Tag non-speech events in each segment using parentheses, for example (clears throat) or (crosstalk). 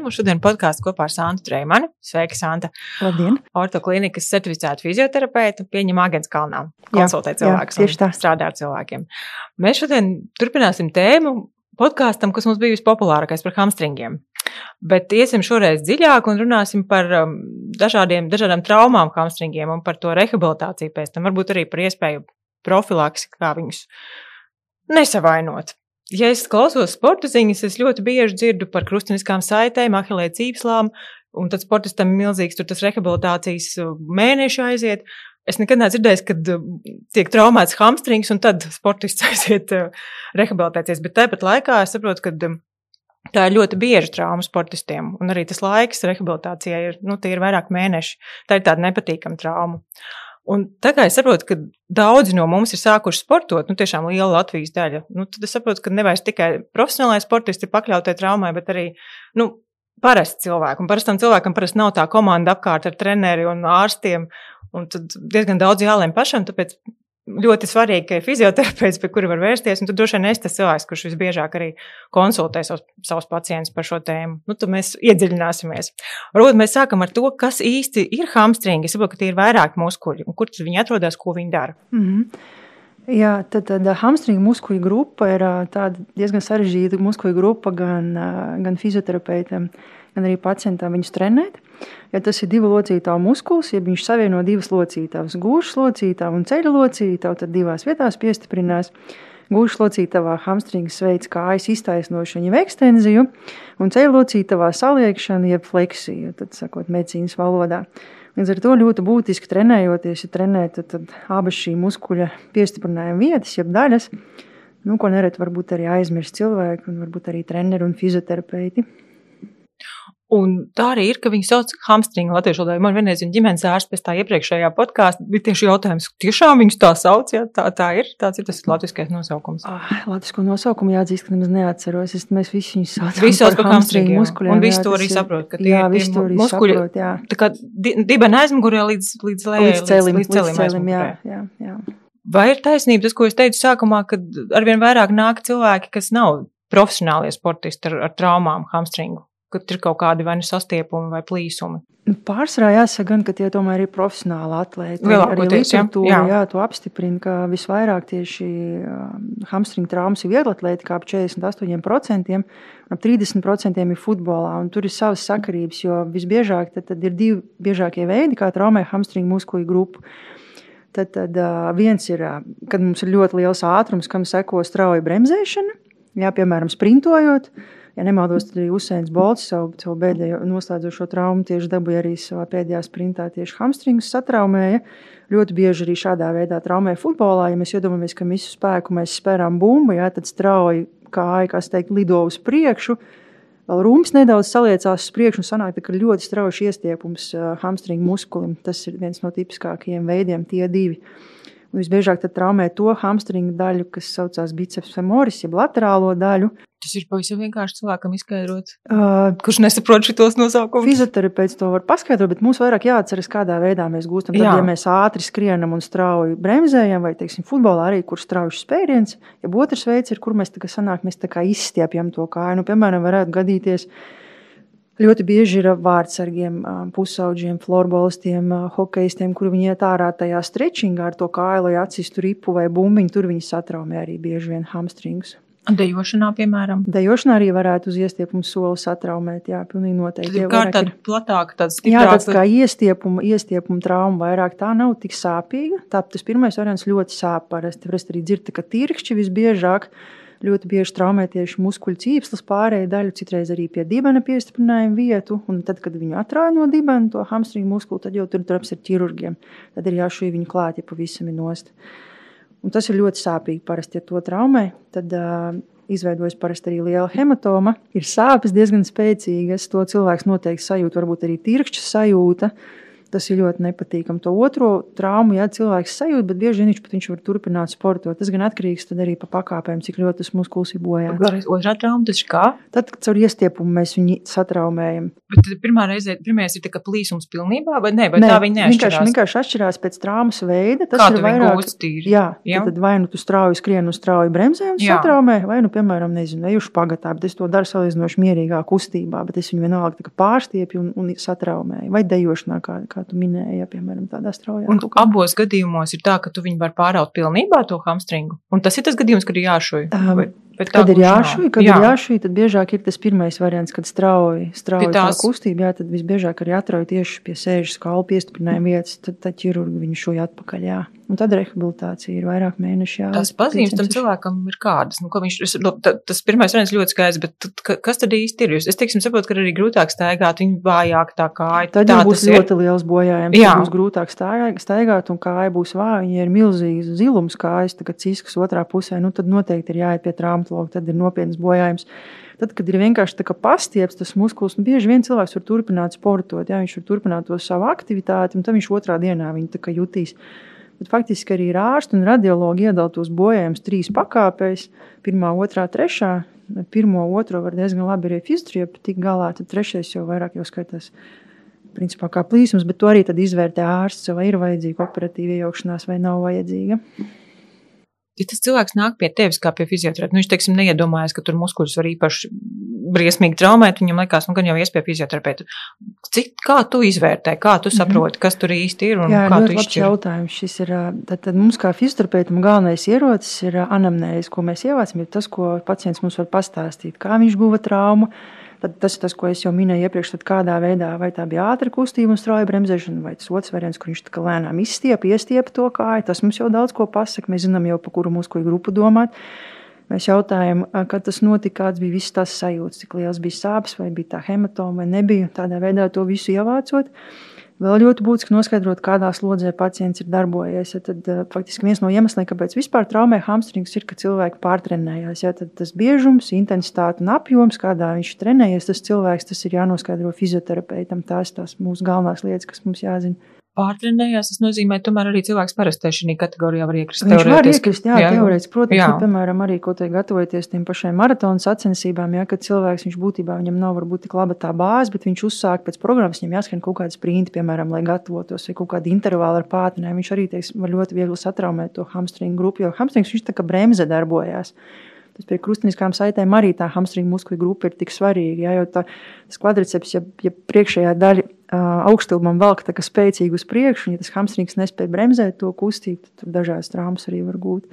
labdien! Mums šodien podkāsts kopā ar Santu Treimani. Sveika, Santa! Labdien! Ortoklinikas certificēta fizioterapeita pieņem Agents Kalnā. Konsultē cilvēkus. Tieši tā. Strādā ar cilvēkiem. Mēs šodien turpināsim tēmu podkāstam, kas mums bija vispopulārākais par hamstringiem. Bet iesim šoreiz dziļāk un runāsim par um, dažādiem, dažādām traumām hamstringiem un par to rehabilitāciju pēc tam. Varbūt arī par iespēju profilaksi, kā viņus nesavainot. Ja es klausos sporta ziņas, es ļoti bieži dzirdu par krustveida saitēm, ahilē cīpslām, un tad sportistam ir milzīgs tas rehabilitācijas uh, mēnešu aiziet. Es nekad neesmu dzirdējis, kad uh, tiek traumēts hamstrings, un tad sportists (laughs) aiziet uh, rehabilitēties. Bet tāpat laikā es saprotu, ka um, tā ir ļoti bieža trauma sportistiem, un arī tas laiks rehabilitācijai ir, nu, ir vairāk mēneši. Tā ir tāda nepatīkama trauma. Un tā kā es saprotu, ka daudzi no mums ir sākuši sportot, nu, tiešām liela Latvijas daļa, nu, tad es saprotu, ka nevis tikai profesionālais sportists ir pakļautai traumai, bet arī nu, parasti cilvēki. Un parastam cilvēkam parasti nav tā komanda apkārt ar treneri un ārstiem. Un tad diezgan daudz jālēm pašam, tāpēc ļoti svarīgi, ka ir fizioterapeits, pie kura var vērsties. Tur droši vien es tas cilvēks, kurš visbiežāk arī konsultē savus, savus pacientus par šo tēmu. Nu, tad mēs iedziļināsimies. Varbūt mēs sākam ar to, kas īsti ir hamstringi. Es saprotu, ka tie ir vairāk muskuļi un kur viņi atrodas, ko viņi dara. Mm -hmm. Jā, tad, tad hamstringa muskuļu grupa ir diezgan sarežģīta muskuļu grupa gan, gan fizioterapeitam, gan arī pacientam viņus trenēt. Ja tas ir divu locītāju muskulis, ja viņš savieno divas locītājas, gūžas locītāju un ceļa locītāju, tad divās vietās piestiprinās. Gūžas locītavā hamstrings veids kājas iztaisnošanu, jeb ekstenziju, un ceļa locītavā saliekšanu, jeb fleksiju, tad sakot medicīnas valodā. Līdz ar to ļoti būtiski trenējoties, ja trenēt, tad, tad abas šī muskuļa piestiprinājuma vietas, jeb daļas, nu, ko nereti varbūt arī aizmirst cilvēki, un varbūt arī treneri un fizioterapeiti. Un tā arī ir, ka viņi sauc hamstringu latviešu valodā. Man vienreiz viņa ģimenes ārsts pēc tā iepriekšējā podkāstā bija tieši jautājums, tiešām viņus tā sauc, ja tā, tā ir. Tāds ir tas latviskais nosaukums. Oh, Latviešu nosaukumu jāatzīst, ka nemaz neatceros. Es, mēs visi viņus saucam visi par, hamstringu muskuļiem. Un visi to arī saprot, ka tie jā, ir tie muskuļi. Saprot, jā. Tā kā dibena aizmugurē līdz, līdz lejai. Līdz celim, līdz, līdz celim, jā, jā, jā. Vai ir taisnība tas, ko es teicu sākumā, kad arvien vairāk nāk cilvēki, kas nav profesionālie sportisti ar, ar traumām, hamstringu? Ka ir kaut kādi vai nu sastiepumi vai plīsumi. Nu, pārsvarā jāsaka, gan, ka tie tomēr ir profesionāli atlēti. Arī literatūra jā. Jā, to apstiprina, ka visvairāk tieši um, hamstringa traumas ir vieglatlēti, kā ap 48%, un ap 30% ir futbolā. Tur ir savas sakarības, jo visbiežāk tad, tad ir divi biežākie veidi, kā traumē hamstringa muskuļu grupu. Tad, tad uh, viens ir, uh, kad mums ir ļoti liels ātrums, kam seko strauja bremzēšana, jā, piemēram, sprintojot. Uh, ja nemaldos, tad arī Usains Bolts savu, savu pēdējo noslēdzošo traumu tieši dabūja arī savā pēdējā sprintā tieši hamstringus satraumēja. Ļoti bieži arī šādā veidā traumē futbolā. Ja mēs iedomājamies, ka visu spēku mēs spērām bumbu, jā, tad strauji kāja, kas teikt, lido uz priekšu. Vēl rūms nedaudz saliecās uz priekšu un sanāk, ka ļoti strauji iestiepums hamstringa muskulim. Tas ir viens no tipiskākajiem veidiem, tie divi. Visbiežāk traumē to hamstringa daļu, kas saucās biceps femoris, jeb laterālo daļu. Tas ir pavisam vienkārši cilvēkam izskaidrot, uh, kurš nesaprot šos nosaukumus. Fizioterapeits to var paskaidrot, bet mums vairāk jāatceras, kādā veidā mēs gūstam. Tad, Jā. ja mēs ātri skrienam un strauji bremzējam, vai, teiksim, futbolā arī, kur strauji spēriens, ja otrs veids ir, kur mēs tā kā sanāk, mēs tā kā izstiepjam to kāju. Nu, piemēram, varētu gadīties, Ļoti bieži ir vārdsargiem, pusauģiem, florbolistiem, hokeistiem, kur viņi iet ārā tajā strečingā ar to kāju, lai atsistu ripu vai bumbiņu. Tur viņi satraumē arī bieži vien hamstrings. Dejošanā, piemēram. Dejošanā arī varētu uz iestiepumu soli satraumēt. Jā, pilnīgi noteikti. Tā ir tāda platāka, tāda stiprāka. Jā, tāds kā iestiepuma, iestiepuma trauma vairāk tā nav tik sāpīga. Tā tas pirmais variants ļoti sāp parasti. Parasti arī dzird, ka tirkšķi visbiežāk ļoti bieži traumē tieši muskuļu cīpslas pārējai daļu, citreiz arī pie dibena piestiprinājuma vietu. Un tad, kad viņu atrāja no dibena, to hamstringu muskuli, tad jau tur darbs ar ķirurgiem. Tad ir jāšuj viņu klāt, ja pavisam ir nost. Un tas ir ļoti sāpīgi. Parasti, ja to traumē, tad uh, izveidojas parasti arī liela hematoma. Ir sāpes diezgan spēcīgas. To cilvēks noteikti sajūt, varbūt arī tirkšķa sajūta. Tas ir ļoti nepatīkami. To otro traumu, ja cilvēks sajūt, bet bieži vien viņš pat viņš var turpināt sportot. Tas gan atkarīgs arī no pakāpēm, cik ļoti tas muskulis ir bojāts. Otrā trauma tas ir kā? Tad, kad caur iestiepumu mēs viņu satraumējam. Bet pirmā reize, pirmais ir plīsums pilnībā, vai ne? Vai nē, tā viņa? Vienkārši, vienkārši atšķirās pēc traumas veida. Tas kā ir vairāk tīri. Jā, jā. Tad vai nu tu strauji skrien uz strauji bremzē un jā. satraumē, vai nu, piemēram, nezinu, ejuši pagatā, bet es to daru salīdzinoši mierīgā kustībā, bet es viņu vienalga pārstiepju un, un satraumēju. Vai dejošanā, kā, kā tu minēji, ja, piemēram, tādā straujā. Un abos gadījumos ir tā, ka tu viņu var pāraut pilnībā to hamstringu. Un tas ir tas gadījums, kad ir jāšuj. Um, Bet kad ir jāšuj, kad jā. ir jāšuj, tad biežāk ir tas pirmais variants, kad strauji, strauji tās... tā kustība, jā, tad visbiežāk arī atrauj tieši pie sēžas skalu piestiprinājuma vietas, tad, tad ķirurgi viņu šuj atpakaļ, jā. Un tad rehabilitācija ir vairāk mēneši jā. Tās pazīmes tam cilvēkam ir kādas, nu, viņš, es, no, tā, tas pirmais variants ļoti skaists, bet tad, kas tad īsti ir? Es, teiksim, saprotu, ka arī grūtāk staigāt, viņi vājāk tā kāja. Tad tā būs ļoti ir. liels bojājums, jā. būs grūtāk staigāt un kāja būs vāja, ja ir milzīgs zilums kājas, tagad ciskas otrā pusē, nu tad noteikti ir jāiet pie traumatologa, tad ir nopietnas bojājums. Tad, kad ir vienkārši pastieps tas muskulis, nu, bieži vien cilvēks var turpināt sportot, jā, viņš var turpināt to savu aktivitāti, un tad viņš otrā dienā viņu jutīs. Bet faktiski arī ārsti un radiologi iedala tos bojājumus trīs pakāpēs, pirmā, otrā, trešā. Pirmo, otro var diezgan labi arī fizioterapija tik galā, tad trešais jau vairāk jau skaitās principā kā plīsums, bet to arī izvērtē ārsts, vai ir vajadzīga operatīva iejaukšanās vai nav vajadzīga ja tas cilvēks nāk pie tevis kā pie fizioterapeita, nu viņš, teiksim, neiedomājas, ka tur muskuļus var īpaši briesmīgi traumēt, viņam liekas, nu gan jau iespēja fizioterapeita. Cik, kā tu izvērtē, kā tu mhm. saproti, kas tur īsti ir un Jā, kā tu izšķir? jautājums. Šis ir, tad, tad mums kā fizioterapeitam galvenais ierocis ir anamnēzes, ko mēs ievācam, ir tas, ko pacients mums var pastāstīt, kā viņš guva traumu, Tad tas ir tas, ko es jau minēju iepriekš, kādā veidā, vai tā bija ātra kustība un strauja bremzēšana, vai tas otrs variants, kur viņš tā lēnām izstiep, iestiep to kāju. Tas mums jau daudz ko pasaka. Mēs zinām jau, pa kuru muskuļu grupu domāt. Mēs jautājām, kad tas notika, kāds bija viss tas sajūts, cik liels bija sāpes, vai bija tā hematoma, vai nebija. Tādā veidā to visu ievācot. Vēl ļoti būtiski noskaidrot, kādā slodzē pacients ir darbojies. Ja tad, uh, faktiski viens no iemesliem, kāpēc vispār traumē hamstrings, ir, ka cilvēki pārtrenējās. Ja tad tas biežums, intensitāte un apjoms, kādā viņš trenējies, tas cilvēks, tas ir jānoskaidro fizioterapeitam. Tās ir tās mūsu galvenās lietas, kas mums jāzina pārtrenējās, tas nozīmē, tomēr arī cilvēks parasti šī kategorijā var iekrist. Viņš var iekrist, jā, jā teorētiski. Protams, jā. Nu, piemēram, arī, ko te gatavoties tiem pašiem maratonu sacensībām, ja, kad cilvēks, viņš būtībā, viņam nav varbūt tik laba tā bāze, bet viņš uzsāk pēc programmas, viņam jāskan kaut kāda sprinta, piemēram, lai gatavotos, vai kaut kāda intervāla ar pātnēm. Viņš arī, teiks, var ļoti viegli satraumēt to hamstringu grupu, jo hamstrings viņš tā kā bremze darbojās. Tas pie krustveida saitēm arī tā hamstringa muskuļu grupa ir tik svarīga. Ja, jo tā, tas kvadriceps, ja, ja priekšējā daļa augstilumam velk tā kā spēcīgi uz priekšu, un ja tas hamstrings nespēja bremzēt to kustību, tad tur dažādas traumas arī var būt.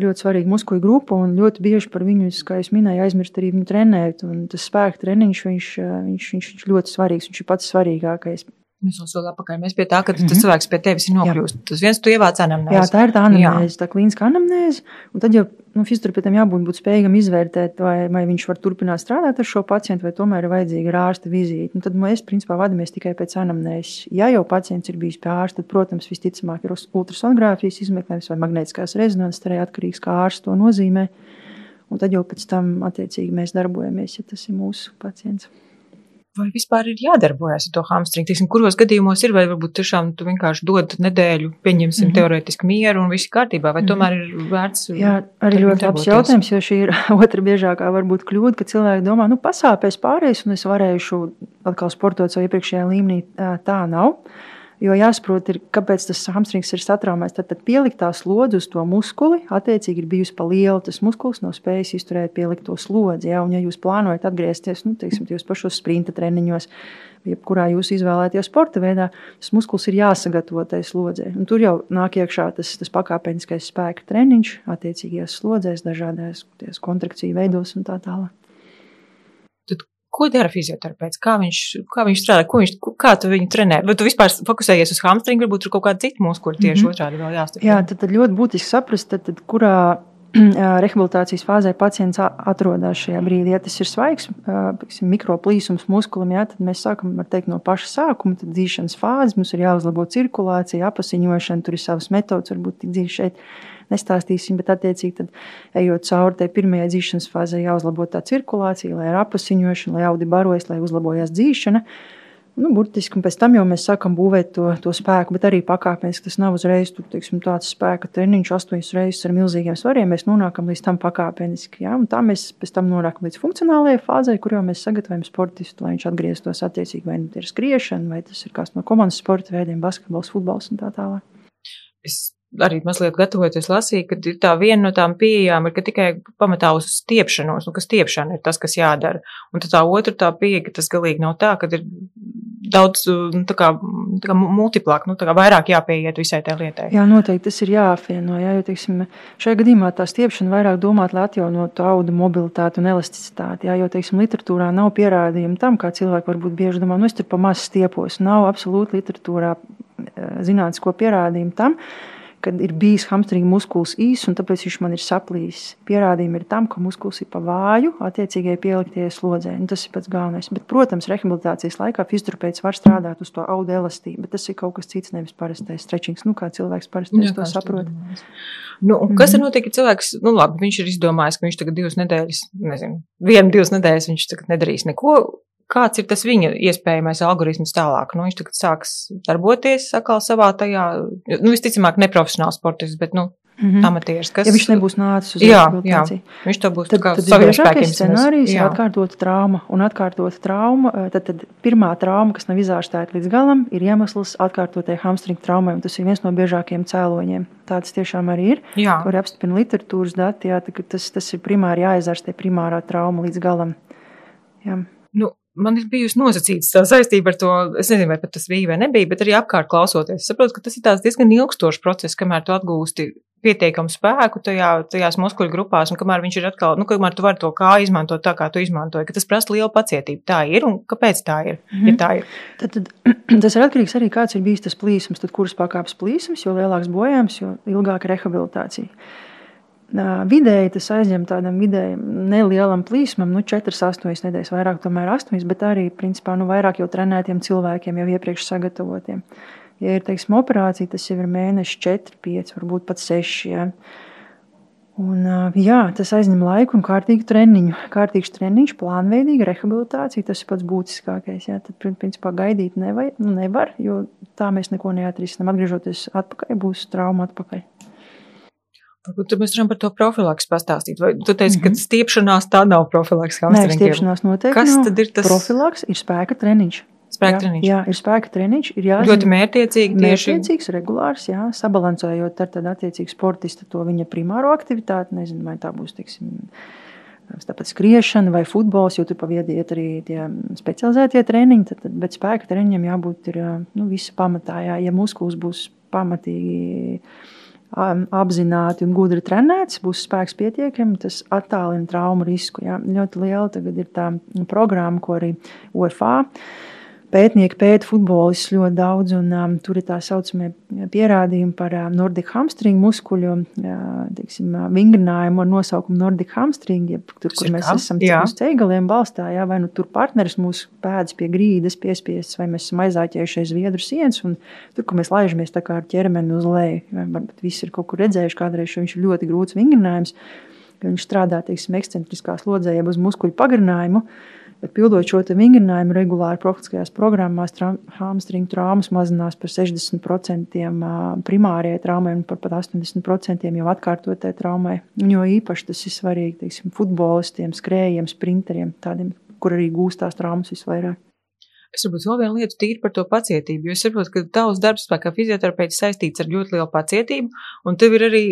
Ļoti svarīga muskuļu grupa, un ļoti bieži par viņu, kā jau minēju, aizmirst arī viņu trenēt. Un tas spēka treniņš, viņš, viņš, viņš, viņš ļoti svarīgs, viņš ir pats svarīgākais. Mēs jau soli atpakaļ. Mēs pie tā, ka tas mm -hmm. cilvēks pie tevis ir nokļūst. Jā. Tas viens, tu ievāc anamnēzi. Jā, tā ir tā anamnēze, tā klīniska anamnēze. Un tad jau nu, fizioterapeitam jābūt būt spējīgam izvērtēt, vai, vai viņš var turpināt strādāt ar šo pacientu, vai tomēr ir vajadzīga ārsta vizīte. Un tad mēs, principā, vadamies tikai pēc anamnēzes. Ja jau pacients ir bijis pie ārsta, tad, protams, visticamāk ir ultrasonogrāfijas izmeklējums vai magnētiskās rezonances, arī atkarīgs, kā ārsts to nozīmē. Un tad jau pēc tam, attiecīgi, mēs darbojamies, ja tas ir mūsu pacients vai vispār ir jādarbojas ar to hamstringu? Tiksim, kuros gadījumos ir, vai varbūt tiešām tu vienkārši dod nedēļu, pieņemsim mm -hmm. teorētiski mieru un viss kārtībā, vai -hmm. tomēr ir vērts? Jā, arī ļoti labs jautājums, jo šī ir (laughs) otra biežākā varbūt kļūda, ka cilvēki domā, nu pasāpēs pārējais un es varēšu atkal sportot savu iepriekšējā līmenī. Tā nav. Jo jāsaprot, ir, kāpēc tas hamstrings ir satraumēts. Tad, tad pieliktā slodze uz to muskuli, attiecīgi, ir bijusi pa liela. Tas muskulis nav spējis izturēt pielikto slodzi. Ja, un, ja jūs plānojat atgriezties nu, teiksim, pašos sprinta treniņos, jebkurā jūs izvēlēties sporta veidā, tas muskulis ir jāsagatavo tai slodzē. Un tur jau nāk iekšā tas, tas pakāpeniskais spēka treniņš, attiecīgajās slodzēs, dažādās kontrakciju veidos un tā tālāk. Ko dara fizioterapeits? Kā viņš, kā viņš strādā? Ko viņš, kā tu viņu trenē? Vai tu vispār fokusējies uz hamstringu, varbūt tur kaut kāda cita muskuļa tieši mm -hmm. otrādi vēl jāstiprina? Jā, tad, tad ļoti būtiski saprast, tad, tad kurā (clears throat) rehabilitācijas fāzē pacients atrodas šajā brīdī. Ja tas ir svaigs, mikroplīsums muskulim, ja, tad mēs sākam teikt, no paša sākuma. Tad dzīšanas fāze mums ir jāuzlabo cirkulācija, apasiņošana, tur ir savas metodas, varbūt tik dziļi šeit nestāstīsim, bet attiecīgi tad, ejot cauri tai pirmajai dzīšanas fāzē, jāuzlabo tā cirkulācija, lai ir apasiņošana, lai audi barojas, lai uzlabojas dzīšana. Nu, burtiski, un pēc tam jau mēs sākam būvēt to, to spēku, bet arī pakāpeniski. Tas nav uzreiz tur, teiksim, tāds spēka treniņš, astoņas reizes ar milzīgiem svariem. Mēs nonākam līdz tam pakāpeniski. Ja? Un tā mēs pēc tam nonākam līdz funkcionālajai fāzei, kur jau mēs sagatavojam sportistu, lai viņš atgrieztos attiecīgi vai nu ir skriešana, vai tas ir kāds no komandas sporta veidiem, basketbols, futbols un tā tālāk. Es arī mazliet gatavoties lasīt, ka tā viena no tām pieejām ir, ka tikai pamatā uz stiepšanos, nu, ka stiepšana ir tas, kas jādara. Un tā otra tā pieeja, ka tas galīgi nav tā, ka ir daudz, nu, tā kā, tā kā multiplāk, nu, tā kā vairāk jāpieiet visai tai lietai. Jā, noteikti tas ir jāapvieno, jā, jo, teiksim, šajā gadījumā tā stiepšana vairāk domāt, lai atjaunotu audu mobilitāti un elasticitāti, jā, jo, teiksim, literatūrā nav pierādījumi tam, kā cilvēki varbūt bieži domā, nu, es tur pa maz stiepos. Nav absolūti literatūrā eh, zinātnisko pierādījumu tam, kad ir bijis hamstringa muskulis īss, un tāpēc viņš man ir saplījis. Pierādījumi ir tam, ka muskulis ir pa vāju attiecīgai pieliktajai slodzē. Un tas ir pats galvenais. Bet, protams, rehabilitācijas laikā fizioterapeits var strādāt uz to audu elastību, bet tas ir kaut kas cits, nevis parastais stretchings. Nu, kā cilvēks parasti to saprot. Nu, kas mm -hmm. ir notiek, ja cilvēks, nu labi, viņš ir izdomājis, ka viņš tagad divas nedēļas, nezinu, vienu, divas nedēļas viņš tagad nedarīs neko kāds ir tas viņa iespējamais algoritms tālāk. Nu, viņš tagad sāks darboties atkal savā tajā, nu, visticamāk, neprofesionāls sportists, bet, nu, Mm -hmm. amatieris, kas... Ja viņš nebūs nācis uz jā, jā, viņš to būs tad, tad saviem scenārijus ir atkārtota trauma, un atkārtota trauma, eh, tad, tad pirmā trauma, kas nav izārstēta līdz galam, ir iemesls atkārtotai hamstringa traumai, tas ir viens no biežākajiem cēloņiem. Tāds tiešām arī ir, jā. kur apstiprina literatūras dati, jā, tas, tas ir primāri jāizārstē primārā trauma līdz galam. Jā. Nu, man ir bijusi nosacīta tā saistība ar to, es nezinu, vai tas bija vai nebija, bet arī apkārt klausoties. Es saprotu, ka tas ir diezgan ilgstošs process, kamēr tu atgūsti pietiekamu spēku tajā, tajās muskuļu grupās, un kamēr viņš ir atkal, nu, kamēr tu vari to kā izmantot tā, kā tu izmantoji, ka tas prasa lielu pacietību. Tā ir, un kāpēc tā ir? Mm -hmm. ja tā ir? Tad, tad, (clears throat) tas ir atkarīgs arī, kāds ir bijis tas plīsums, tad kuras pakāpes plīsums, jo lielāks bojājums, jo ilgāka rehabilitācija. Vidēji tas aizņem tādam vidēji nelielam plīsmam, nu, 4, 8 nedēļas, vairāk, tomēr 8, bet arī, principā, nu, vairāk jau trenētiem cilvēkiem, jau iepriekš sagatavotiem. Ja ir, teiksim, operācija, tas jau ir mēneši 4, 5, varbūt pat 6. Ja. Un, jā, tas aizņem laiku un kārtīgu treniņu. Kārtīgs treniņš, plānveidīga rehabilitācija, tas ir pats būtiskākais. Jā. Tad, principā, gaidīt nevar, nevar, jo tā mēs neko neatrisinām. Atgriežoties atpakaļ, būs trauma atpakaļ. Varbūt mēs varam par to profilaks pastāstīt. Vai tu teici, mm -hmm. ka stiepšanās tā nav profilaks? Nē, stiepšanās noteikti Kas nav. tad ir tas? Profilaks ir spēka treniņš. Spēka treniņš. Jā, ir spēka treniņš. Ir jāzina, ļoti mērķiecīgi. Tieši... Mērķiecīgs, regulārs, jā, sabalansējot ar tad attiecīgi sportista to viņa primāro aktivitāti. Nezinu, vai tā būs, teiksim, tāpat skriešana vai futbols, jo tur paviediet arī tie specializētie treniņi, tad, tad, bet spēka treniņam jābūt ir, nu, visa pamatā. Jā, ja muskulis būs pamatīgi apzināti un gudri trenēts, būs spēks pietiekami, tas attālina traumu risku. Jā. Ļoti liela tagad ir tā programma, ko arī UFA pētnieki pēta futbolistus ļoti daudz, un um, tur ir tā saucamie pierādījumi par uh, Nordic hamstring muskuļu uh, teiksim, uh, vingrinājumu ar nosaukumu Nordic hamstring, jeb tur, kur mēs esam uz ceigaliem balstā, jā, vai nu tur partneris mūsu pēdas pie grīdas piespiestas, vai mēs esam aizāķējuši aiz viedru sienas, un tur, kur mēs laižamies tā kā ar ķermeni uz leju, varbūt visi ir kaut kur redzējuši kādreiz, jo viņš ir ļoti grūts vingrinājums, ka viņš strādā, teiksim, ekscentriskā slodzē, jeb uz muskuļu pagarinājumu, uh, Bet pildot šo vingrinājumu regulāri profilaktiskajās programmās, hamstringa traumas mazinās par 60% primārajai traumai un par pat 80% jau atkārtotai traumai. Jo īpaši tas ir svarīgi teiksim, futbolistiem, skrējiem, sprinteriem, tādiem, kur arī gūstās traumas visvairāk. Es varbūt vēl vienu lietu tīri par to pacietību, jo es saprotu, ka tavs darbs kā fizioterapeits saistīts ar ļoti lielu pacietību, un tev ir arī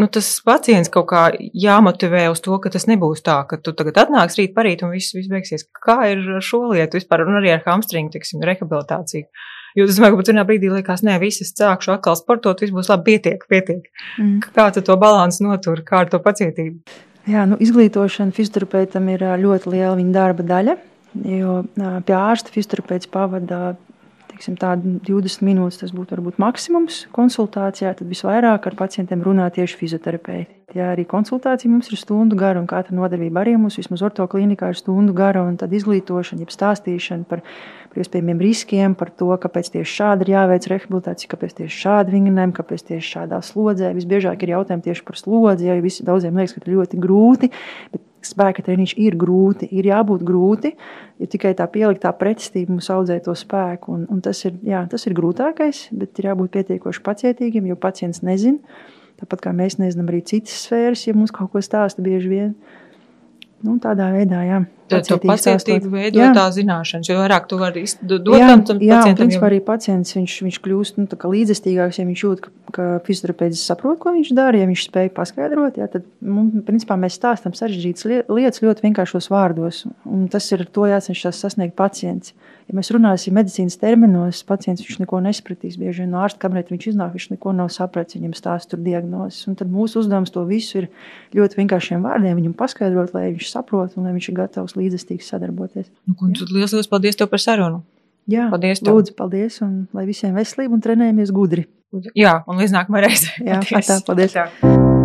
nu, tas pacients kaut kā jāmotivē uz to, ka tas nebūs tā, ka tu tagad atnāks rīt parīt un viss, viss beigsies. Kā ir ar šo lietu vispār, un arī ar hamstringu, teiksim, rehabilitāciju? Jo es domāju, ka vienā brīdī liekas, nē, visas sākšu atkal sportot, viss būs labi, pietiek, pietiek. Mm. Kā tu to balansu notur, kā ar to pacietību? Jā, nu, izglītošana fizioterapeitam ir ļoti liela viņa darba daļa, jo pie ārsta fizioterapeits pavada teiksim, tādu 20 minūtes tas būtu varbūt maksimums konsultācijā, tad visvairāk ar pacientiem runā tieši fizioterapeiti. Ja arī konsultācija mums ir stundu gara, un katra nodarbība arī mums vismaz orto klinikā ir stundu gara, un tad izglītošana, jeb stāstīšana par, par iespējamiem riskiem, par to, kāpēc tieši šādi ir jāveic rehabilitācija, kāpēc tieši šādi vingrinājumi, kāpēc tieši šādā slodzē. Visbiežāk ir jautājumi tieši par slodzi, jo visi daudziem liekas, ka ļoti grūti. Bet spēka treniņš ir grūti, ir jābūt grūti, jo tikai tā pieliktā pretestība mums audzē to spēku. Un, un tas, ir, jā, tas ir grūtākais, bet ir jābūt pietiekoši pacietīgiem, jo pacients nezina. Tāpat kā mēs nezinām arī citas sfēras, ja mums kaut ko stāsta bieži vien. Nu, tādā veidā, jā. Tad to pacietību veido jā. tā zināšanas, jo vairāk tu vari dot jā, tam jā, pacientam. Principā arī pacients, viņš, viņš kļūst nu, līdzestīgāks, ja viņš jūt, ka, ka fizioterapeits saprot, ko viņš dara, ja viņš spēj paskaidrot, jā, tad, mums, principā, mēs stāstam sarežģītas lietas ļoti vienkāršos vārdos, un tas ir to jācenšas sasniegt pacients. Ja mēs runāsim medicīnas terminos, pacients viņš neko nesapratīs. Bieži vien no ārsta kabineta viņš iznāk, viņš neko nav sapratis, viņam stāsta tur diagnozes. Un tad mūsu uzdevums to visu ir ļoti vienkāršiem vārdiem viņam paskaidrot, lai viņš saprot un lai viņš ir gatavs līdzestīgi sadarboties. Nu, tad liels, liels paldies tev par sarunu! Jā, paldies tev. Lūdzu, paldies un lai visiem veselība un trenējamies gudri. Jā, un līdz nākamajai reizei. Jā, paldies. Tā, paldies. Tā.